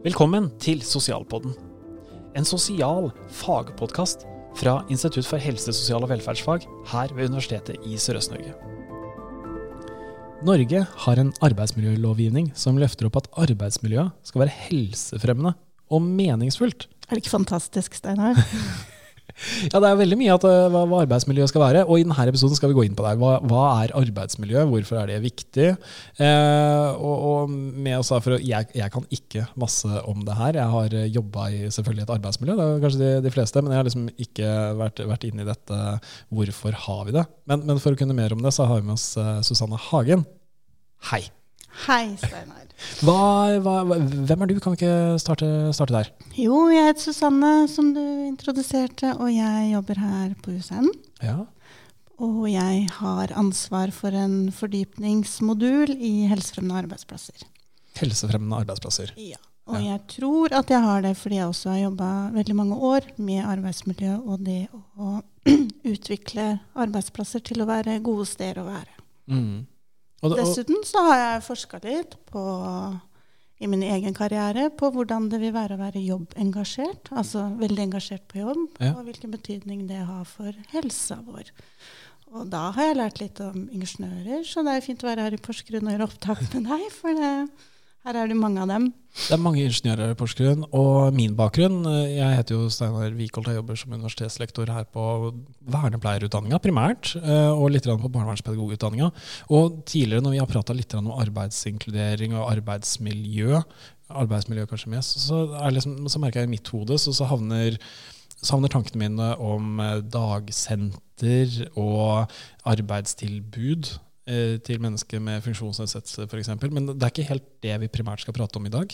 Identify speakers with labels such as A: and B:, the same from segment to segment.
A: Velkommen til Sosialpodden. En sosial fagpodkast fra Institutt for helse, sosial og velferdsfag her ved Universitetet i Sørøst-Norge. Norge har en arbeidsmiljølovgivning som løfter opp at arbeidsmiljøet skal være helsefremmende og meningsfullt.
B: Er det ikke fantastisk, Steinar?
A: Ja, det er veldig mye at, uh, hva, hva arbeidsmiljø skal være. Og i denne episoden skal vi gå inn på det. Hva, hva er arbeidsmiljø? Hvorfor er det viktig? Eh, og, og med oss for, å- jeg, jeg kan ikke masse om det her. Jeg har jobba i selvfølgelig et arbeidsmiljø, det er kanskje de, de fleste, men jeg har liksom ikke vært, vært inne i dette. Hvorfor har vi det? Men, men for å kunne mer om det, så har vi med oss uh, Susanne Hagen. Hei.
B: Hei, Steinar.
A: Hva, hva, hvem er du? Kan vi ikke starte, starte der?
B: Jo, jeg heter Susanne, som du introduserte, og jeg jobber her på USN.
A: Ja.
B: Og jeg har ansvar for en fordypningsmodul i helsefremmende arbeidsplasser.
A: Helsefremmende arbeidsplasser.
B: Ja. Og jeg tror at jeg har det fordi jeg også har jobba veldig mange år med arbeidsmiljø og det å utvikle arbeidsplasser til å være gode steder å være.
A: Mm. Og, og,
B: Dessuten så har jeg forska litt på, i min egen karriere på hvordan det vil være å være jobbengasjert. Altså veldig engasjert på jobb,
A: Ja.
B: og hvilken betydning det har for helsa vår. Og da har jeg lært litt om ingeniører, så det er fint å være her i Porsgrunn og gjøre opptak med deg, for det, her er det mange av dem.
A: Det er mange ingeniører i Porsgrunn, og min bakgrunn eh, Jeg heter jo Steinar Wikholt, og jobber som universitetslektor her på vernepleierutdanninga primært, eh, og litt på barnevernspedagogutdanninga. Og tidligere når vi har prata litt om arbeidsinkludering og arbeidsmiljø, arbeidsmiljø kanskje mest, så, liksom, så merker jeg i mitt hode så, så havner så havner tankene mine om eh, dagsenter og arbeidstilbud til mennesker med funksjonsnedsettelse f.eks. Men det er ikke helt det vi primært skal prate om i dag.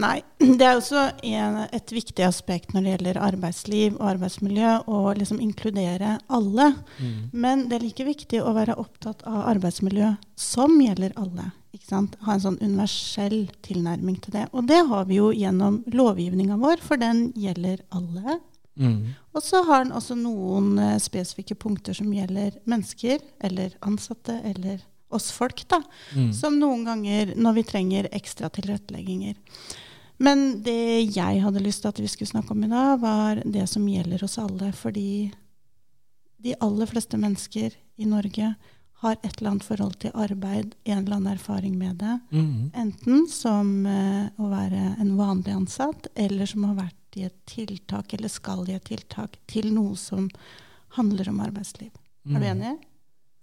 B: Nei, det er også en, et viktig aspekt når det gjelder arbeidsliv og arbeidsmiljø, å liksom inkludere alle. Men det er like viktig å være opptatt av arbeidsmiljø som gjelder alle. Ha en sånn universell tilnærming til det. Og det har vi jo gjennom lovgivninga vår, for den gjelder alle.
A: Mm.
B: Og så har den også noen uh, spesifikke punkter som gjelder mennesker, eller ansatte, eller oss folk, da.
A: Mm.
B: Som noen ganger når vi trenger ekstra tilrettelegginger. Men det jeg hadde lyst til at vi skulle snakke om i dag, var det som gjelder oss alle. Fordi de aller fleste mennesker i Norge har et eller annet forhold til arbeid, en eller annen erfaring med det.
A: Mm.
B: Enten som uh, å være en vanlig ansatt, eller som har vært i et tiltak, eller skal i et tiltak, til noe som handler om arbeidsliv. Er du
A: Mm.
B: enig?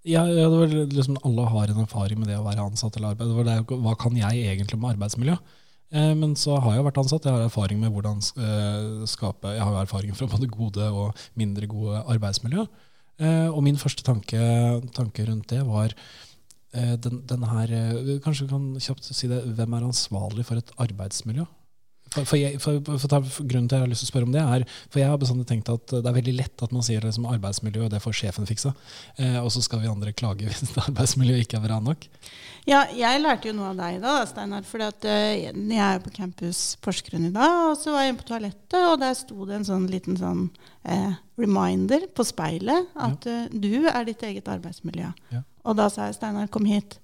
A: Ja, ja, det var liksom Alle har en erfaring med det å være ansatt eller arbeid. Det var det, hva kan jeg egentlig med arbeidsmiljø? Eh, men så har jeg vært ansatt. Jeg har erfaring med hvordan eh, skape Jeg har erfaring fra både gode og mindre gode arbeidsmiljø. Eh, og min første tanke, tanke rundt det var eh, den, den her eh, Kanskje vi kan kjapt si det. Hvem er ansvarlig for et arbeidsmiljø? For, for, jeg, for, for, Grunnen til at jeg har lyst til å spørre om det, er for jeg har bestandig tenkt at det er veldig lett at man sier det som arbeidsmiljø, og det får sjefen fiksa. Eh, og så skal vi andre klage hvis arbeidsmiljøet ikke er bra nok.
B: Ja, jeg lærte jo noe av deg da, Steinar. For jeg er jo på campus Porsgrunn i dag, og så var jeg inne på toalettet, og der sto det en sånn liten sånn eh, reminder på speilet at eh, du er ditt eget arbeidsmiljø.
A: Ja.
B: Og da sa jeg Steinar, kom hit.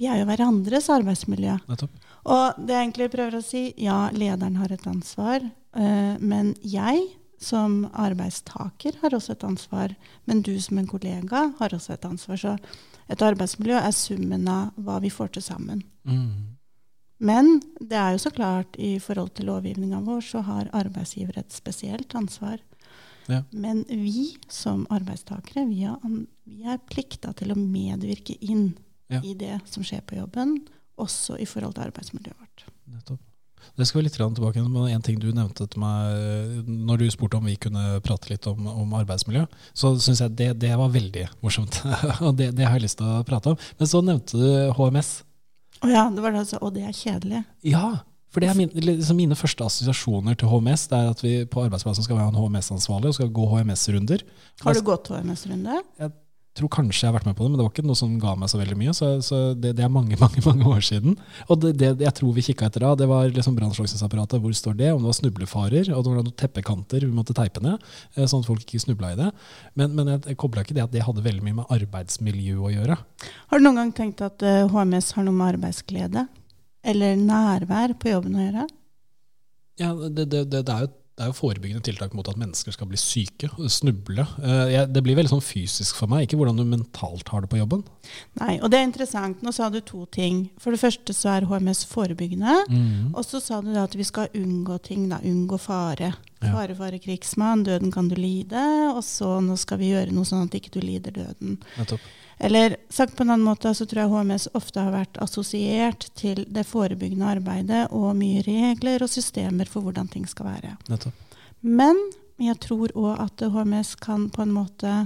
B: Vi er jo hverandres arbeidsmiljø.
A: Nettopp.
B: Og det jeg egentlig prøver å si, ja, lederen har et ansvar, eh, men jeg som arbeidstaker har også et ansvar. Men du som en kollega har også et ansvar. Så et arbeidsmiljø er summen av hva vi får til sammen.
A: Mm.
B: Men det er jo så klart i forhold til lovgivninga vår, så har arbeidsgiver et spesielt ansvar.
A: Ja.
B: Men vi som arbeidstakere, vi er, vi er plikta til å medvirke inn
A: Ja.
B: i det som skjer på jobben, også i forhold til arbeidsmiljøet vårt.
A: Nettopp. Det skal vi litt tilbake til, men En ting du nevnte til meg eh, når du spurte om vi kunne prate litt om, om arbeidsmiljø, så syns jeg det, det var veldig morsomt. og det, det har jeg lyst til å prate om. Men så nevnte du HMS.
B: Å ja, det var det altså, og det er kjedelig.
A: Ja, for det er min, liksom mine første assosiasjoner til HMS. Det er at vi på arbeidsplassen skal være en HMS-ansvarlig og skal gå HMS-runder.
B: Har du gått HMS-runde?
A: Tror kanskje jeg har vært med på det, men det var ikke noe som ga meg så veldig mye. Så, så det, det er mange mange, mange år siden. Og det, det jeg tror vi kikka etter da, det var liksom brannslukningsapparatet. Hvor står det? Om det var snublefarer, og det var noen teppekanter vi måtte teipe ned. eh, Sånn at folk ikke snubla i det. Men, men jeg, kobla ikke det at det hadde veldig mye med arbeidsmiljø å gjøre.
B: Har du noen gang tenkt at eh, HMS har noe med arbeidsglede eller nærvær på jobben å gjøre?
A: Ja, det, det, det, det er jo det er jo forebyggende tiltak mot at mennesker skal bli syke, snuble. Eh, det blir veldig sånn fysisk for meg, ikke hvordan du mentalt har det på jobben.
B: Nei, og det er interessant. Nå sa du to ting. For det første så er HMS forebyggende. Mm. Og så sa du at vi skal unngå ting. da, Unngå fare. Fare, fare, krigsmann. Døden kan du lide. Og så nå skal vi gjøre noe sånn at ikke du lider døden. Nettopp. Eller sagt på en annen måte, så tror jeg HMS ofte har vært assosiert til det forebyggende arbeidet og mye regler og systemer for hvordan ting skal være. Nettopp. Men jeg tror òg at HMS kan på en måte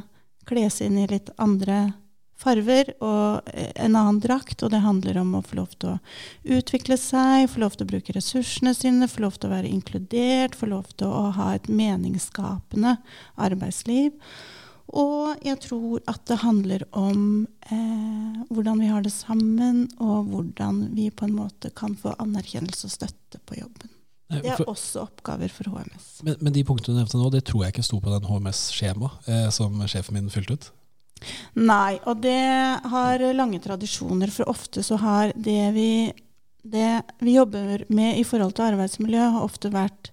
B: kles inn i litt andre farver og en annen drakt, og det handler om å få lov til å utvikle seg, få lov til å bruke ressursene sine, få lov til å være inkludert, få lov til å ha et meningsskapende arbeidsliv. Og jeg tror at det handler om eh, hvordan vi har det sammen, og hvordan vi på en måte kan få anerkjennelse og støtte på jobben. Det er også oppgaver for HMS.
A: Men, men de punktene du nevnte nå, det tror jeg ikke sto på den HMS-skjemaet eh, som sjefen min fylte ut?
B: Nei, og det har lange tradisjoner. For ofte så har det vi, det vi jobber med i forhold til arbeidsmiljø, har ofte vært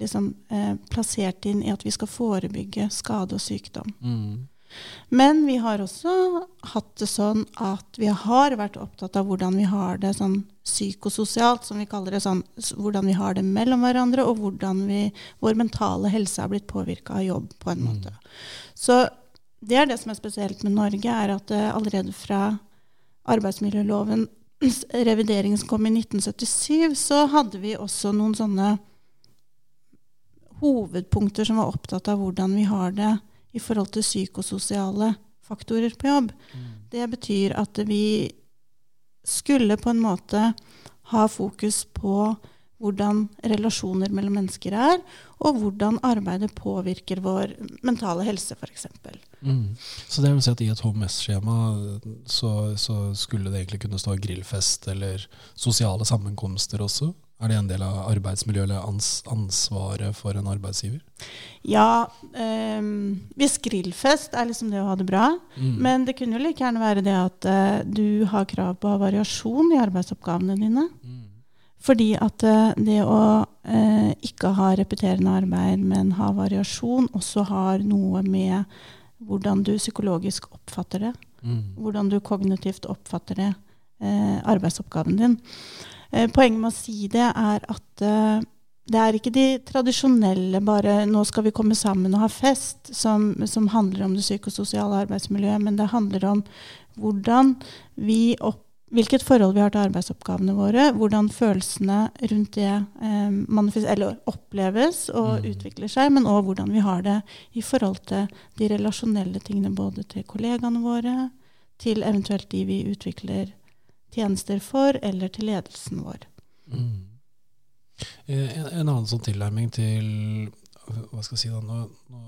B: liksom, eh, plassert inn i at vi skal forebygge skade og sykdom. Mm. Men vi har også hatt det sånn at vi har vært opptatt av hvordan vi har det sånn psykososialt, som vi kaller det. sånn, Hvordan vi har det mellom hverandre, og hvordan vi, vår mentale helse er blitt påvirka av jobb. på en mm. måte. Så det er det som er spesielt med Norge, er at det allerede fra arbeidsmiljølovens revidering som kom i 1977, så hadde vi også noen sånne hovedpunkter som var opptatt av hvordan vi har det i forhold til psykososiale faktorer på jobb. Mm. Det betyr at vi skulle på en måte ha fokus på hvordan relasjoner mellom mennesker er, og hvordan arbeidet påvirker vår mentale helse, f.eks. Mm.
A: Så det vil si at i et HMS-skjema så, så, skulle det egentlig kunne stå grillfest eller sosiale sammenkomster også? Er det en del av arbeidsmiljøet eller ans ansvaret for en arbeidsgiver?
B: Ja, øh, hvis grillfest er liksom det å ha det bra. Mm. Men det kunne jo like gjerne være det at øh, du har krav på å ha variasjon i arbeidsoppgavene dine. Mm. Fordi at uh, det å eh, ikke ha repeterende arbeid, men ha variasjon, også har noe med hvordan du psykologisk oppfatter det. Mm. Hvordan du kognitivt oppfatter det, arbeidsoppgaven din. Eh, poenget med å si det er at eh, det er ikke de tradisjonelle bare 'nå skal vi komme sammen og ha fest', som, som handler om det psykososiale arbeidsmiljøet, men det handler om hvordan vi opp, hvilket forhold vi har til arbeidsoppgavene våre, hvordan følelsene rundt det eh, oppleves og mm. utvikler seg, men òg hvordan vi har det i forhold til de relasjonelle tingene, både til kollegaene våre, til eventuelt de vi utvikler tjenester for, eller til ledelsen vår. Mm.
A: Eh, en, en, annen sånn tilnærming til Hva skal jeg si da nå, nå,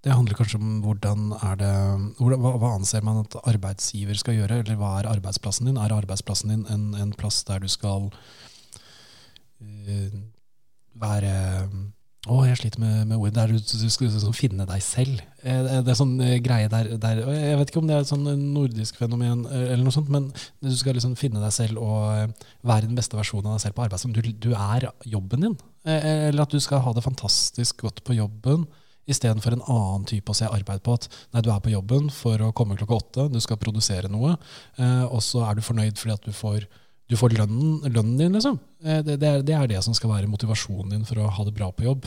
A: Det handler kanskje om hvordan er det hva, hva, anser man at arbeidsgiver skal gjøre? Eller hva er arbeidsplassen din? Er arbeidsplassen din en, en plass der du skal uh, være å, jeg sliter med, med ord. Der du, du skal sånn, finne deg selv. Eh, det er sånn eh, greie der, der, Jeg vet ikke om det er et sånn nordisk fenomen, eh, eller noe sånt, men du skal liksom finne deg selv og være den beste versjonen av deg selv på arbeidsplassen. Du, du er jobben din. Eller at du skal ha det fantastisk godt på jobben. Istedenfor en annen type å se arbeid på. At nei, du er på jobben for å komme klokka åtte, du skal produsere noe, og så er du fornøyd fordi at du får du får lønnen, lønnen din, liksom. Eh, det, det, er, det, er, det som skal være motivasjonen din for å ha det bra på jobb.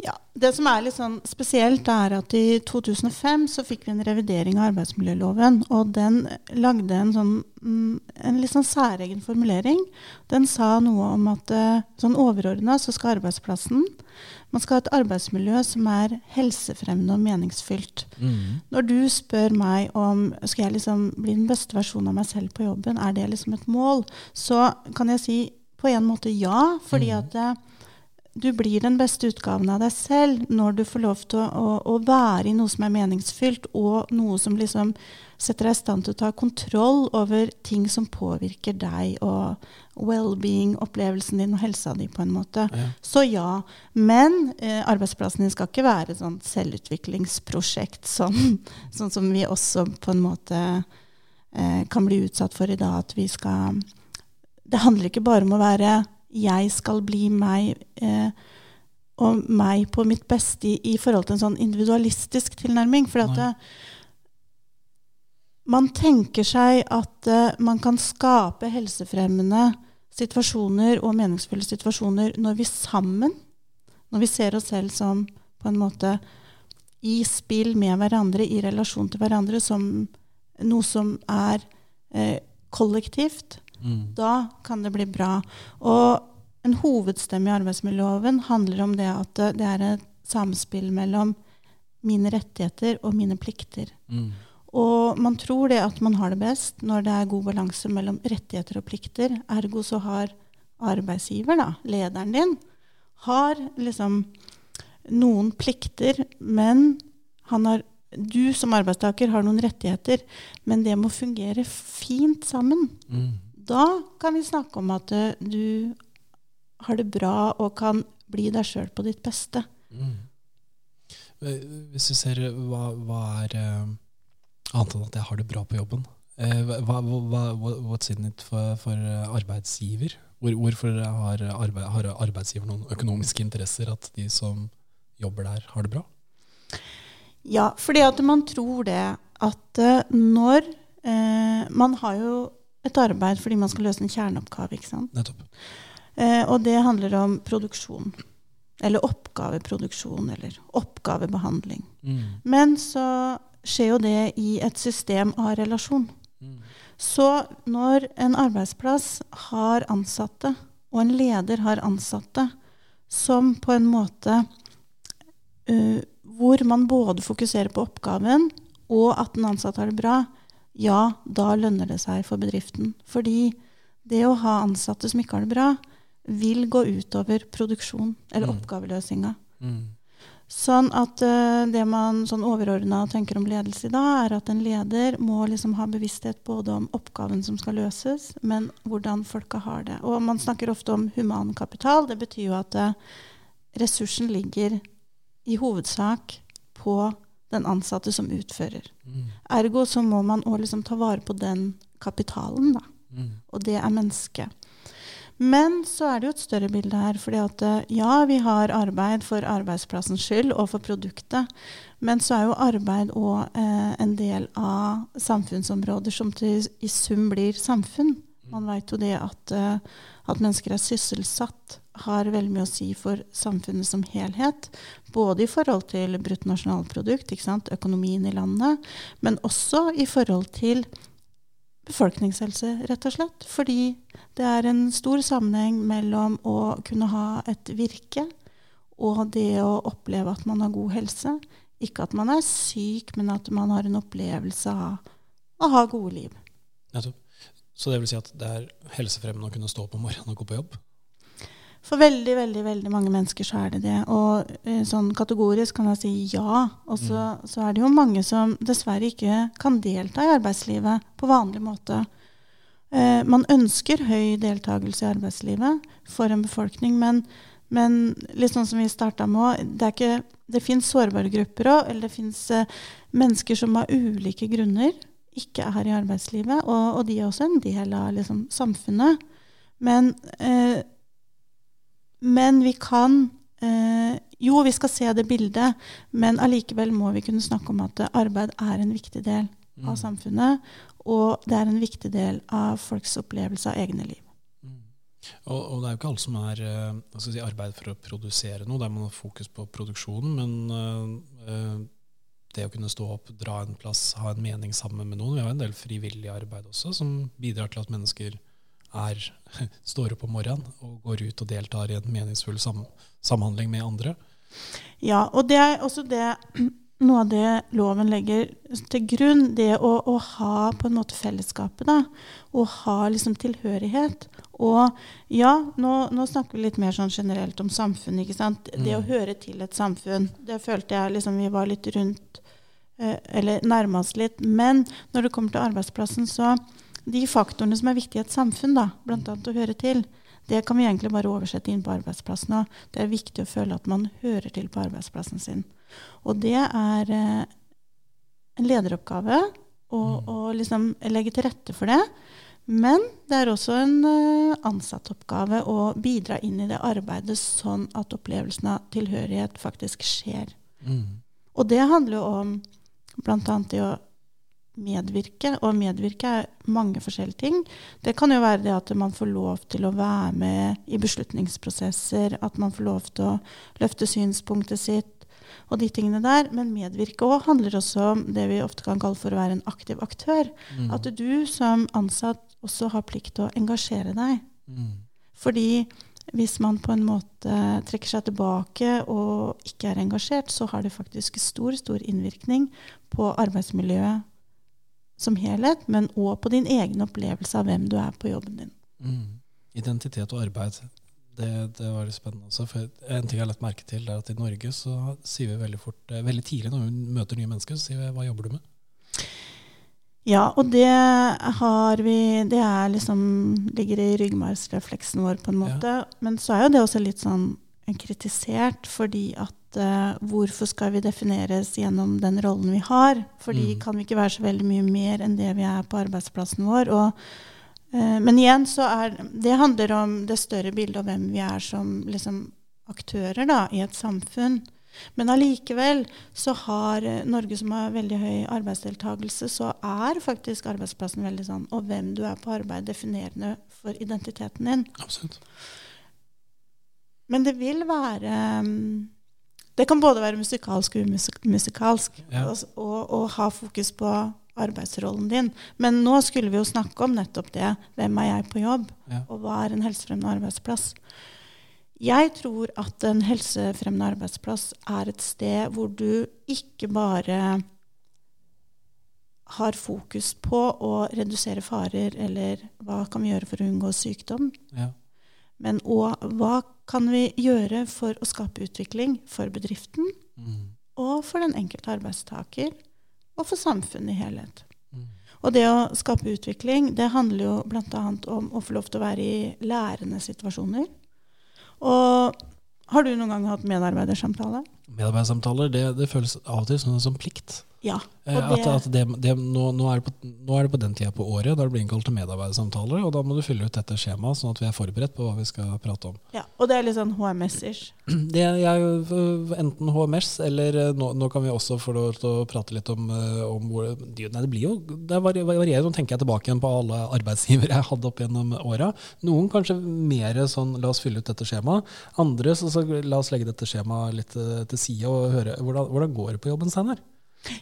B: Ja, Det som er litt sånn spesielt, er at i 2005 så fikk vi en revidering av arbeidsmiljøloven. Og den lagde en sånn mm, en litt sånn særegen formulering. Den sa noe om at eh, sånn overordna så skal arbeidsplassen Man skal ha et arbeidsmiljø som er helsefremmende og meningsfylt. Mm. Når du spør meg om skal jeg liksom bli den beste versjonen av meg selv på jobben, er det liksom et mål, så kan jeg si på en måte ja. fordi mm. at eh, du blir den beste utgaven av deg selv når du får lov til å, å, å, være i noe som er meningsfylt, og noe som liksom setter deg i stand til å ta kontroll over ting som påvirker deg og well-being, opplevelsen din og helsa di, på en måte. Ja. Så ja. Men eh, arbeidsplassen din skal ikke være et sånt selvutviklingsprosjekt sånn, sånn som vi også på en måte eh, kan bli utsatt for i dag. At vi skal Det handler ikke bare om å være jeg skal bli meg, eh, og meg på mitt beste i, i, forhold til en sånn individualistisk tilnærming. For at det, man tenker seg at eh, man kan skape helsefremmende situasjoner og meningsfulle situasjoner når vi sammen, når vi ser oss selv som på en måte i spill med hverandre, i relasjon til hverandre, som noe som er eh, kollektivt, mm. da kan det bli bra. Og en hovedstemme i arbeidsmiljøloven handler om det at det er et samspill mellom mine rettigheter og mine plikter. Mm. Og man tror det at man har det best når det er god balanse mellom rettigheter og plikter. Ergo så har arbeidsgiver, da, lederen din, har liksom noen plikter, men har, du som arbeidstaker har noen rettigheter. Men det må fungere fint sammen. Mm. Da kan vi snakke om at uh, du har det bra og kan bli deg sjøl på ditt beste. Mm.
A: Hvis du ser hva, hva er uh, annet enn at jeg har det bra på jobben? Uh, hva, hva, what's in it for, for arbeidsgiver? Hvor, hvorfor har, arbeid, har arbeidsgiver noen økonomiske interesser at de som jobber der, har det bra?
B: Ja, fordi at man tror det at når eh, Man har jo et arbeid fordi man skal løse en kjerneoppgave, ikke sant?
A: Nettopp.
B: Eh, og det handler om produksjon. Eller oppgaveproduksjon, eller oppgavebehandling. Mm. Men så skjer jo det i et system av relasjon. Mm. Så når en arbeidsplass har ansatte, og en leder har ansatte, som på en måte uh, hvor man både fokuserer på oppgaven og at den ansatte har det bra, ja, da lønner det seg for bedriften. Fordi det å ha ansatte som ikke har det bra, vil gå utover produksjon eller mm. oppgaveløsninga. Mm. Sånn at uh, det man sånn overordna tenker om ledelse i dag, er at en leder må liksom ha bevissthet både om oppgaven som skal løses, men hvordan folka har det. Og man snakker ofte om humankapital. Det betyr jo at uh, ressursen ligger i hovedsak på den ansatte som utfører. Mm. Ergo så må man òg liksom ta vare på den kapitalen, da. Mm. Og det er mennesket. Men så er det jo et større bilde her. fordi at ja, vi har arbeid for arbeidsplassens skyld og for produktet. Men så er jo arbeid òg eh, en del av samfunnsområder som til, i sum blir samfunn. Man veit jo det at, uh, at, mennesker er sysselsatt, har veldig mye å si for samfunnet som helhet. Både i forhold til bruttonasjonalprodukt, økonomien i landet, men også i forhold til befolkningshelse, rett og slett. Fordi det er en stor sammenheng mellom å kunne ha et virke og det å oppleve at man har god helse. Ikke at man er syk, men at man har en opplevelse av å ha gode liv.
A: Nettopp. Så det vil si at det er helsefremmende å kunne stå opp om morgenen og gå på jobb?
B: For veldig veldig, veldig mange mennesker så er det det. Og eh, sånn kategorisk kan jeg si ja. Og så, mm. så, er det jo mange som dessverre ikke kan delta i arbeidslivet på vanlig måte. Eh, man ønsker høy deltakelse i arbeidslivet for en befolkning, men, men litt sånn som vi starta med det, ikke, det fins sårbare grupper òg, eller det fins eh, mennesker som av ulike grunner ikke er i arbeidslivet. Og, og de er også en del av liksom, samfunnet. Men, eh, men, vi kan eh, Jo, vi skal se det bildet, men allikevel må vi kunne snakke om at arbeid er en viktig del av mm. samfunnet. Og det er en viktig del av folks opplevelse av egne liv. Mm.
A: Og, og, det er jo ikke alle som er uh, si, arbeid for å produsere noe, der man har fokus på produksjonen. Men uh, det å kunne stå opp, dra en plass, ha en mening sammen med noen. Vi har en del frivillig arbeid også, som bidrar til at mennesker er, står opp om morgenen og går ut og deltar i en meningsfull sam, samhandling med andre.
B: Ja, og det er også det noe av det loven legger til grunn, det å, å ha på en måte fellesskapet. da, Å ha liksom tilhørighet. Og ja, nå, nå, snakker vi litt mer sånn generelt om samfunn. ikke sant? Det å mm. høre til et samfunn, det følte jeg liksom vi var litt rundt eh, Eller nærma oss litt. Men når det kommer til arbeidsplassen, så De faktorene som er viktige i et samfunn, da, bl.a. å høre til, det kan vi egentlig bare oversette inn på arbeidsplassen. Og det er viktig å føle at man hører til på arbeidsplassen sin. Og det er eh, en lederoppgave å, mm. liksom legge til rette for det. Men det er også en eh, ansattoppgave å bidra inn i det arbeidet sånn at opplevelsen av tilhørighet faktisk skjer. Mm. Og det handler jo om bl.a. det å medvirke. Og medvirke er mange forskjellige ting. Det kan jo være det at man får lov til å være med i beslutningsprosesser, at man får lov til å løfte synspunktet sitt, og de tingene der. Men medvirke òg handler også om det vi ofte kan kalle for å være en aktiv aktør. Mm. At du som ansatt også har plikt til å engasjere deg. Mm. Fordi hvis man på en måte trekker seg tilbake og ikke er engasjert, så har det faktisk stor, stor innvirkning på arbeidsmiljøet som helhet, men òg på din egen opplevelse av hvem du er på jobben din.
A: Mm. Identitet og arbeid det, det, var litt spennende også. For en ting jeg har lagt merke til, er at i Norge så sier vi veldig fort, eh, veldig tidlig når vi møter nye mennesker, så sier vi 'hva jobber du med'?
B: Ja, og det har vi Det er liksom, ligger i ryggmargsrefleksen vår, på en måte. Ja. Men så er jo det også litt sånn kritisert, fordi at uh, hvorfor skal vi defineres gjennom den rollen vi har? Fordi mm. kan vi ikke være så veldig mye mer enn det vi er på arbeidsplassen vår? Og Eh, men igjen så er det handler om det større bildet av hvem vi er som liksom, aktører da, i et samfunn. Men allikevel så har eh, Norge, som har veldig høy arbeidsdeltakelse, så er faktisk arbeidsplassen veldig sånn Og hvem du er på arbeid, definerende for identiteten din.
A: Absolutt.
B: Men det vil være mm, Det kan både være musikalsk og umusikalsk. Ja. Og, og, og ha fokus på arbeidsrollen din. Men nå skulle vi jo snakke om nettopp det. Hvem er jeg på jobb? Ja. Og hva er en helsefremmende arbeidsplass? Jeg tror at en helsefremmende arbeidsplass er et sted hvor du ikke bare har fokus på å redusere farer, eller hva kan vi gjøre for å unngå sykdom? Ja. Men òg hva kan vi gjøre for å skape utvikling for bedriften mm. og for den enkelte arbeidstaker? og for samfunnet i helhet. Mm. Og det å skape utvikling, det handler jo bl.a. om å få lov til å være i lærende situasjoner. Og har du noen gang hatt medarbeidersamtale?
A: Medarbeidersamtaler, det, det føles av og til som en plikt.
B: Ja,
A: eh, det, at, at det, det, nå, nå, er på, nå, er det på, den tida på året da det blir innkalt til medarbeidersamtaler, og da må du fylle ut dette skjemaet, sånn at vi er forberedt på hva vi skal prate om.
B: Ja, Og det er litt sånn HMS-ish?
A: Det er enten HMS, eller eh, nå, nå, kan vi også få lov til å prate litt om, eh, om hvor Nei, det blir jo det varierer. Nå tenker jeg tilbake igjen på alle arbeidsgivere jeg hadde opp gjennom åra. Noen kanskje mer sånn la oss fylle ut dette skjemaet. Andre så, så la oss legge dette skjemaet litt til side og høre hvordan, hvordan går det på jobben, Steinar?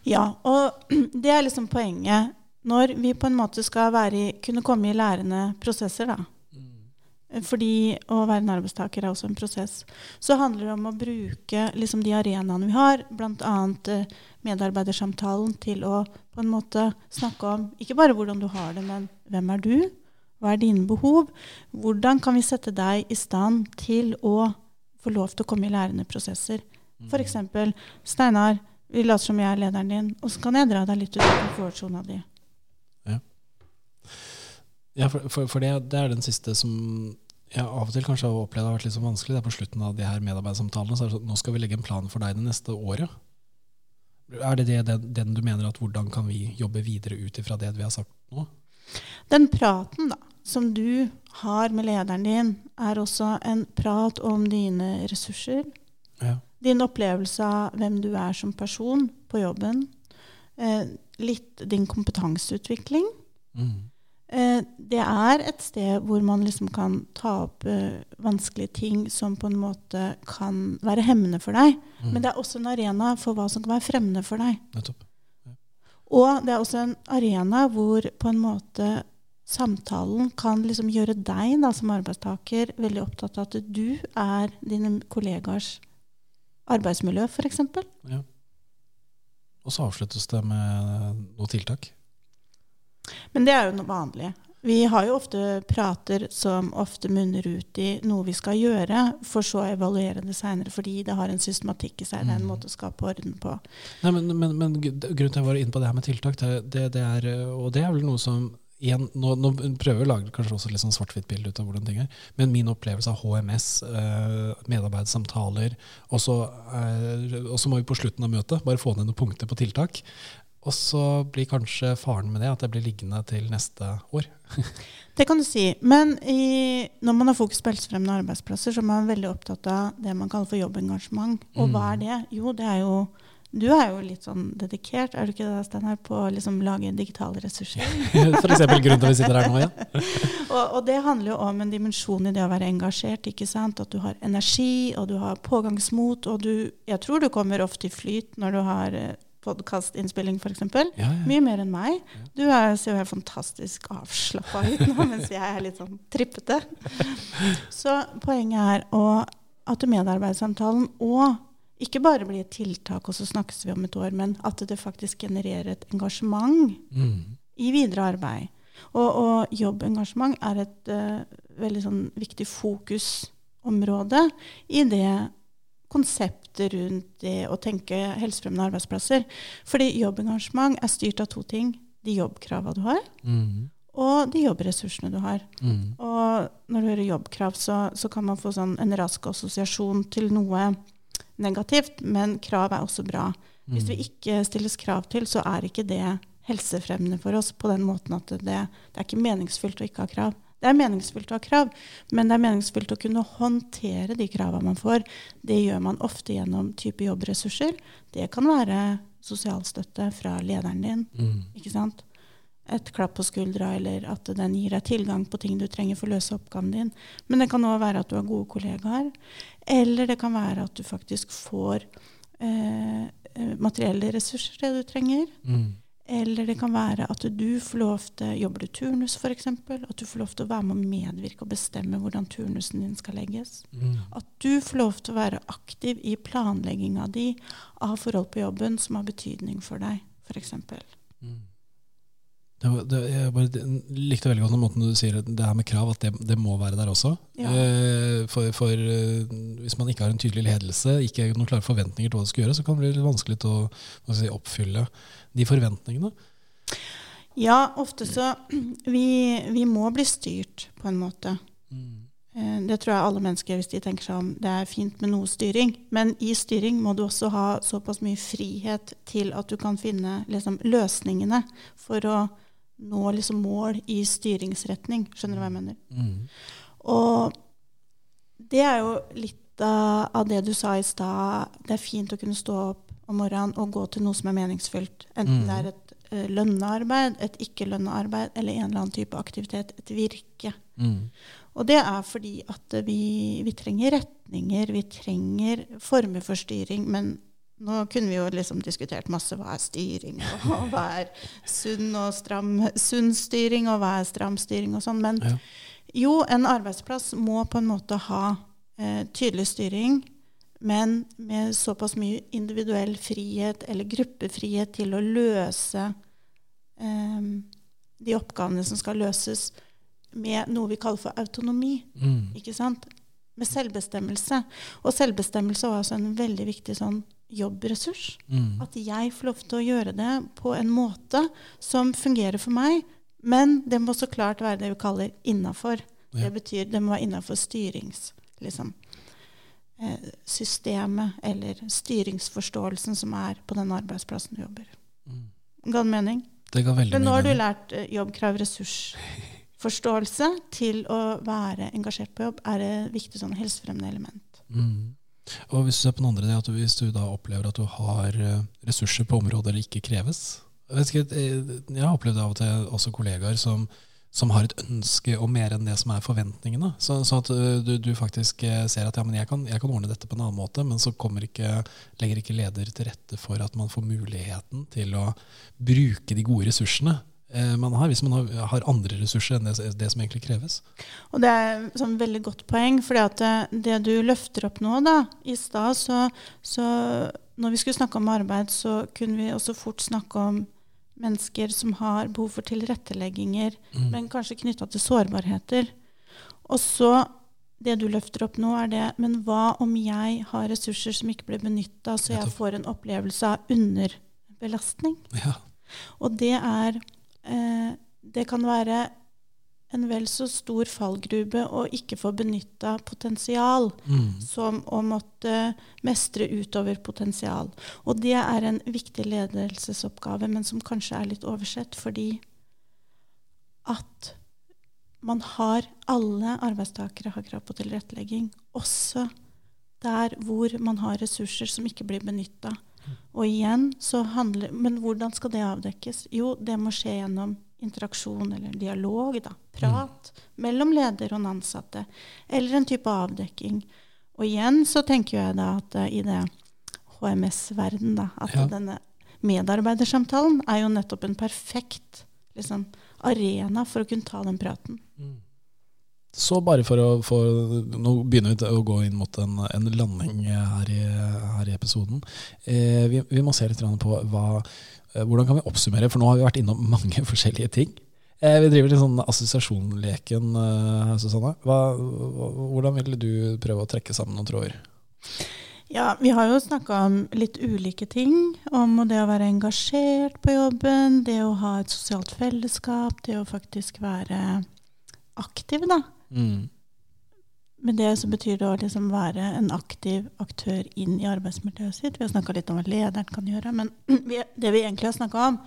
B: Ja, og det er liksom poenget. Når vi på en måte skal i, kunne komme i lærende prosesser, da. Mm. Fordi å være en arbeidstaker er også en prosess. Så handler det om å bruke liksom, de arenaene vi har, bl.a. Eh, medarbeidersamtalen, til å på en måte snakke om ikke bare hvordan du har det, men hvem er du? Hva er dine behov? Hvordan kan vi sette deg i stand til å få lov til å komme i lærende prosesser? F.eks.: Steinar, vi later som jeg er lederen din, og så kan jeg dra deg litt ut av komfortsona di.
A: Ja, ja for, for, for det, det, er den siste som jeg av og til kanskje har opplevd har vært litt så vanskelig. Det er på slutten av de her medarbeidersamtalene. så er det sånn, Nå skal vi legge en plan for deg det neste året. Er det, det den, den, du mener at hvordan kan vi jobbe videre ut ifra det vi har sagt nå?
B: Den praten da, som du har med lederen din, er også en prat om dine ressurser. Ja din opplevelse av hvem du er som person på jobben. Eh, litt din kompetanseutvikling. Mm. Eh, det er et sted hvor man liksom kan ta opp eh, vanskelige ting som på en måte kan være hemmende for deg. Mm. Men det er også en arena for hva som kan være fremmende for deg.
A: Nettopp. Ja.
B: Og det er også en arena hvor på en måte samtalen kan liksom gjøre deg da, som arbeidstaker veldig opptatt av at du er dine kollegaers arbeidsmiljø, f.eks. Ja.
A: Og så avsluttes det med noe tiltak.
B: Men det er jo noe vanlig. Vi har jo ofte prater som ofte munner ut i noe vi skal gjøre, for så å evaluere det seinere, fordi det har en systematikk i seg. Det er en mm. måte å skape orden på.
A: Nei, men, men, men grunnen til at jeg var inne på det her med tiltak, det, det, det er, og det er vel noe som igjen, nå, nå, prøver vi å lage kanskje også litt sånn svart-hvitt-bilde ut av hvordan ting er, men min opplevelse av HMS, eh, medarbeidssamtaler, og så, eh, må vi på slutten av møtet bare få ned noen punkter på tiltak. og så blir kanskje faren med det at jeg blir liggende til neste år.
B: Det kan du si. Men i, når man har fokus på helsefremmende arbeidsplasser, så er man veldig opptatt av det man kaller for jobbengasjement. Og hva er det? Jo, det er jo Du er jo litt sånn dedikert, er du ikke det, Steinar, på å liksom lage digitale ressurser?
A: Eksempel grunnen til at vi sitter her nå, ja.
B: og, og, det handler jo om en dimensjon i det å være engasjert. ikke sant? At du har energi, og du har pågangsmot, og du Jeg tror du kommer ofte i flyt når du har eh, podkastinnspilling, f.eks. Ja, ja. Mye mer enn meg. Du er, ser jo helt fantastisk avslappa ut nå, mens jeg er litt sånn trippete. Så poenget er å, at medarbeidersamtalen og ikke bare blir et tiltak, og så snakkes vi om et år, men at det faktisk genererer et engasjement mm. i videre arbeid. Og, og jobbengasjement er et uh, veldig sånn viktig fokusområde i det konseptet rundt det å tenke helsefremmende arbeidsplasser. Fordi jobbengasjement er styrt av to ting. De jobbkrava du har, mm. og de jobbressursene du har. Mm. Og når du hører jobbkrav, så, så kan man få sånn en rask assosiasjon til noe negativt, men krav er også bra. Hvis vi mm. ikke stilles krav til, så er ikke det helsefremmende for oss på den måten at det, det er ikke meningsfylt å ikke ha krav. Det er meningsfullt å ha krav, men det er meningsfullt å kunne håndtere de kravene man får. Det gjør man ofte gjennom type jobbressurser. Det kan være sosialstøtte fra lederen din. Mm. ikke sant? Et klapp på skuldra, eller at den gir deg tilgang på ting du trenger for å løse oppgaven din. Men det kan òg være at du har gode kollegaer. Eller det kan være at du faktisk får eh, eh materielle ressurser, det du trenger. Mm. Eller det kan være at du får lov til Jobber du turnus, f.eks.? At du får lov til å være med og medvirke og bestemme hvordan turnusen din skal legges. Mm. At du får lov til å være aktiv i planlegginga di av forhold på jobben som har betydning for deg, f.eks. Mm.
A: Det, det, jeg bare likte veldig godt den måten du sier det her med krav, at det, det må være der også. Ja. Eh, for, for eh, hvis man ikke har en tydelig ledelse, ikke noen klare forventninger til hva du skal gjøre, så kan det bli litt vanskelig til å si, oppfylle de forventningene.
B: Ja, ofte så Vi, vi må bli styrt, på en måte. Mm. Eh, det tror jeg alle mennesker, hvis de tenker seg om, det er fint med noe styring. Men i styring må du også ha såpass mye frihet til at du kan finne liksom, løsningene for å nå liksom mål i styringsretning. Skjønner du hva jeg mener? Mm. Og det er jo litt av det du sa i stad. Det er fint å kunne stå opp om morgenen og gå til noe som er meningsfylt. Enten mm. det er et uh, lønna arbeid, et ikke-lønna arbeid eller en eller annen type aktivitet. Et virke. Mm. Og det er fordi at vi, vi trenger retninger, vi trenger former for styring. men nå kunne vi jo liksom diskutert masse hva er styring, og hva er sunn og stram sunn styring, og hva er stram styring og sånn. Men ja. jo, en arbeidsplass må på en måte ha eh, tydelig styring, men med såpass mye individuell frihet eller gruppefrihet til å løse eh, de oppgavene som skal løses, med noe vi kaller for autonomi. Mm. ikke sant? Med selvbestemmelse. Og selvbestemmelse var også en veldig viktig sånn jobbressurs. Mm. At jeg får lov til å gjøre det på en måte som fungerer for meg. Men det må så klart være det vi kaller innafor. Ja. Det betyr det må være innafor styringssystemet liksom, eh, eller styringsforståelsen som er på den arbeidsplassen du jobber. Mm. Ga det mening?
A: Det ga veldig
B: Men nå har du lært eh, jobbkrav ressursforståelse til å være engasjert på jobb, er et viktig sånn helsefremmende element. Mm.
A: Og hvis du ser på den andre, at hvis du da opplever at du har eh, ressurser på områder det ikke kreves Jeg, eh, har opplevd av og til også kollegaer som, som har et ønske om mer enn det som er forventningene. Så, så at eh, du, du, faktisk ser at ja, jeg kan, jeg, kan, ordne dette på en annen måte, men så ikke, legger ikke leder til rette for at man får muligheten til å bruke de gode ressursene man har, hvis man har, andre ressurser enn det, det, som egentlig kreves.
B: Og Det er et sånn veldig godt poeng. for det, det, du løfter opp nå da, I stad, så, så, når vi skulle snakke om arbeid, så kunne vi også fort snakke om mennesker som har behov for tilrettelegginger, mm. men kanskje knytta til sårbarheter. Og så det du løfter opp nå, er det Men hva om jeg har ressurser som ikke blir benytta, så jeg får en opplevelse av underbelastning? Ja. Og det er Eh, det kan være en vel så stor fallgrube å ikke få benytta potensial
A: Mm.
B: som å måtte mestre utover potensial. Og det er en viktig ledelsesoppgave, men som kanskje er litt oversett, fordi at man har Alle arbeidstakere har krav på tilrettelegging, også der hvor man har ressurser som ikke blir benytta. Og igjen så handler Men hvordan skal det avdekkes? Jo, det må skje gjennom interaksjon eller dialog, da. Prat mellom leder og den ansatte. Eller en type avdekking. Og igjen så tenker jeg da at eh, i det HMS-verden, da, at
A: Ja.
B: denne medarbeidersamtalen er jo nettopp en perfekt liksom, arena for å kunne ta den praten.
A: Så bare for å få Nå begynner vi å gå inn mot en, en landing her i, her i episoden. Eh, vi, vi må se litt på hva, eh, hvordan kan vi oppsummere, for nå har vi vært innom mange forskjellige ting. Eh, vi driver litt sånn assosiasjonleken eh, her, Susanne. Hva, hva- hvordan ville du prøve å trekke sammen noen tråder?
B: Ja, vi har jo snakka om litt ulike ting. Om det å være engasjert på jobben, det å ha et sosialt fellesskap, det å faktisk være aktiv, da.
A: Mm.
B: Med det så betyr det å liksom være en aktiv aktør inn i arbeidsmiljøet sitt. Vi har snakka litt om hva lederen kan gjøre, men vi, det vi egentlig har snakka om,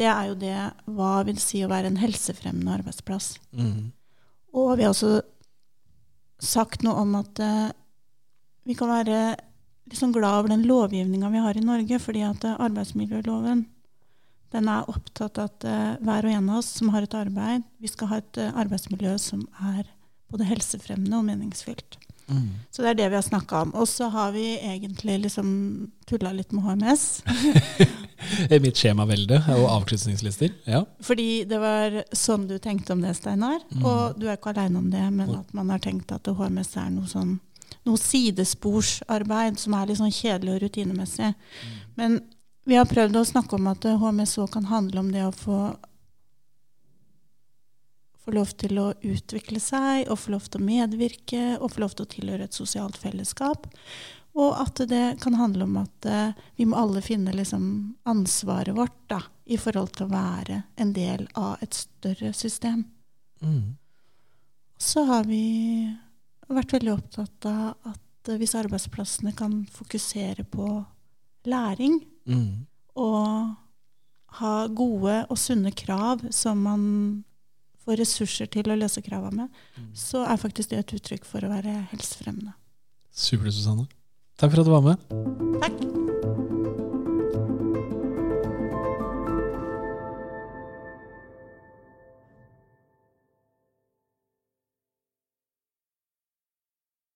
B: det er jo det hva vil si å være en helsefremmende arbeidsplass.
A: Mm.
B: Og vi har også sagt noe om at uh, vi kan være liksom glad over den lovgivninga vi har i Norge, fordi at eh, arbeidsmiljøloven den er opptatt av at uh, hver og en av oss som har et arbeid, vi skal ha et uh, arbeidsmiljø som er både helsefremmende og meningsfylt.
A: Mm.
B: Så det er det vi har snakka om. Og så har vi egentlig liksom tulla litt med HMS.
A: Mitt skjemavelde og avkrysningslister. Ja.
B: Fordi det var sånn du tenkte om det, Steinar.
A: Mm.
B: Og du er ikke aleine om det, men at man har tenkt at HMS er noe sånn noe sidesporsarbeid som er litt sånn kjedelig og rutinemessig. Men vi har prøvd å snakke om at HMS òg kan handle om det å få få lov til å utvikle seg, og få lov til å medvirke, og få lov til å tilhøre et sosialt fellesskap. Og at det kan handle om at eh, vi må alle finne liksom, ansvaret vårt da, i forhold til å være en del av et større system.
A: Mm.
B: Så har vi vært veldig opptatt av at hvis arbeidsplassene kan fokusere på læring
A: Mm.
B: og ha gode og sunne krav som man får ressurser til å løse krava med, så er faktisk det et uttrykk for å være helsefremmende.
A: Supert, Susanne. Takk for at du var med.
B: Takk.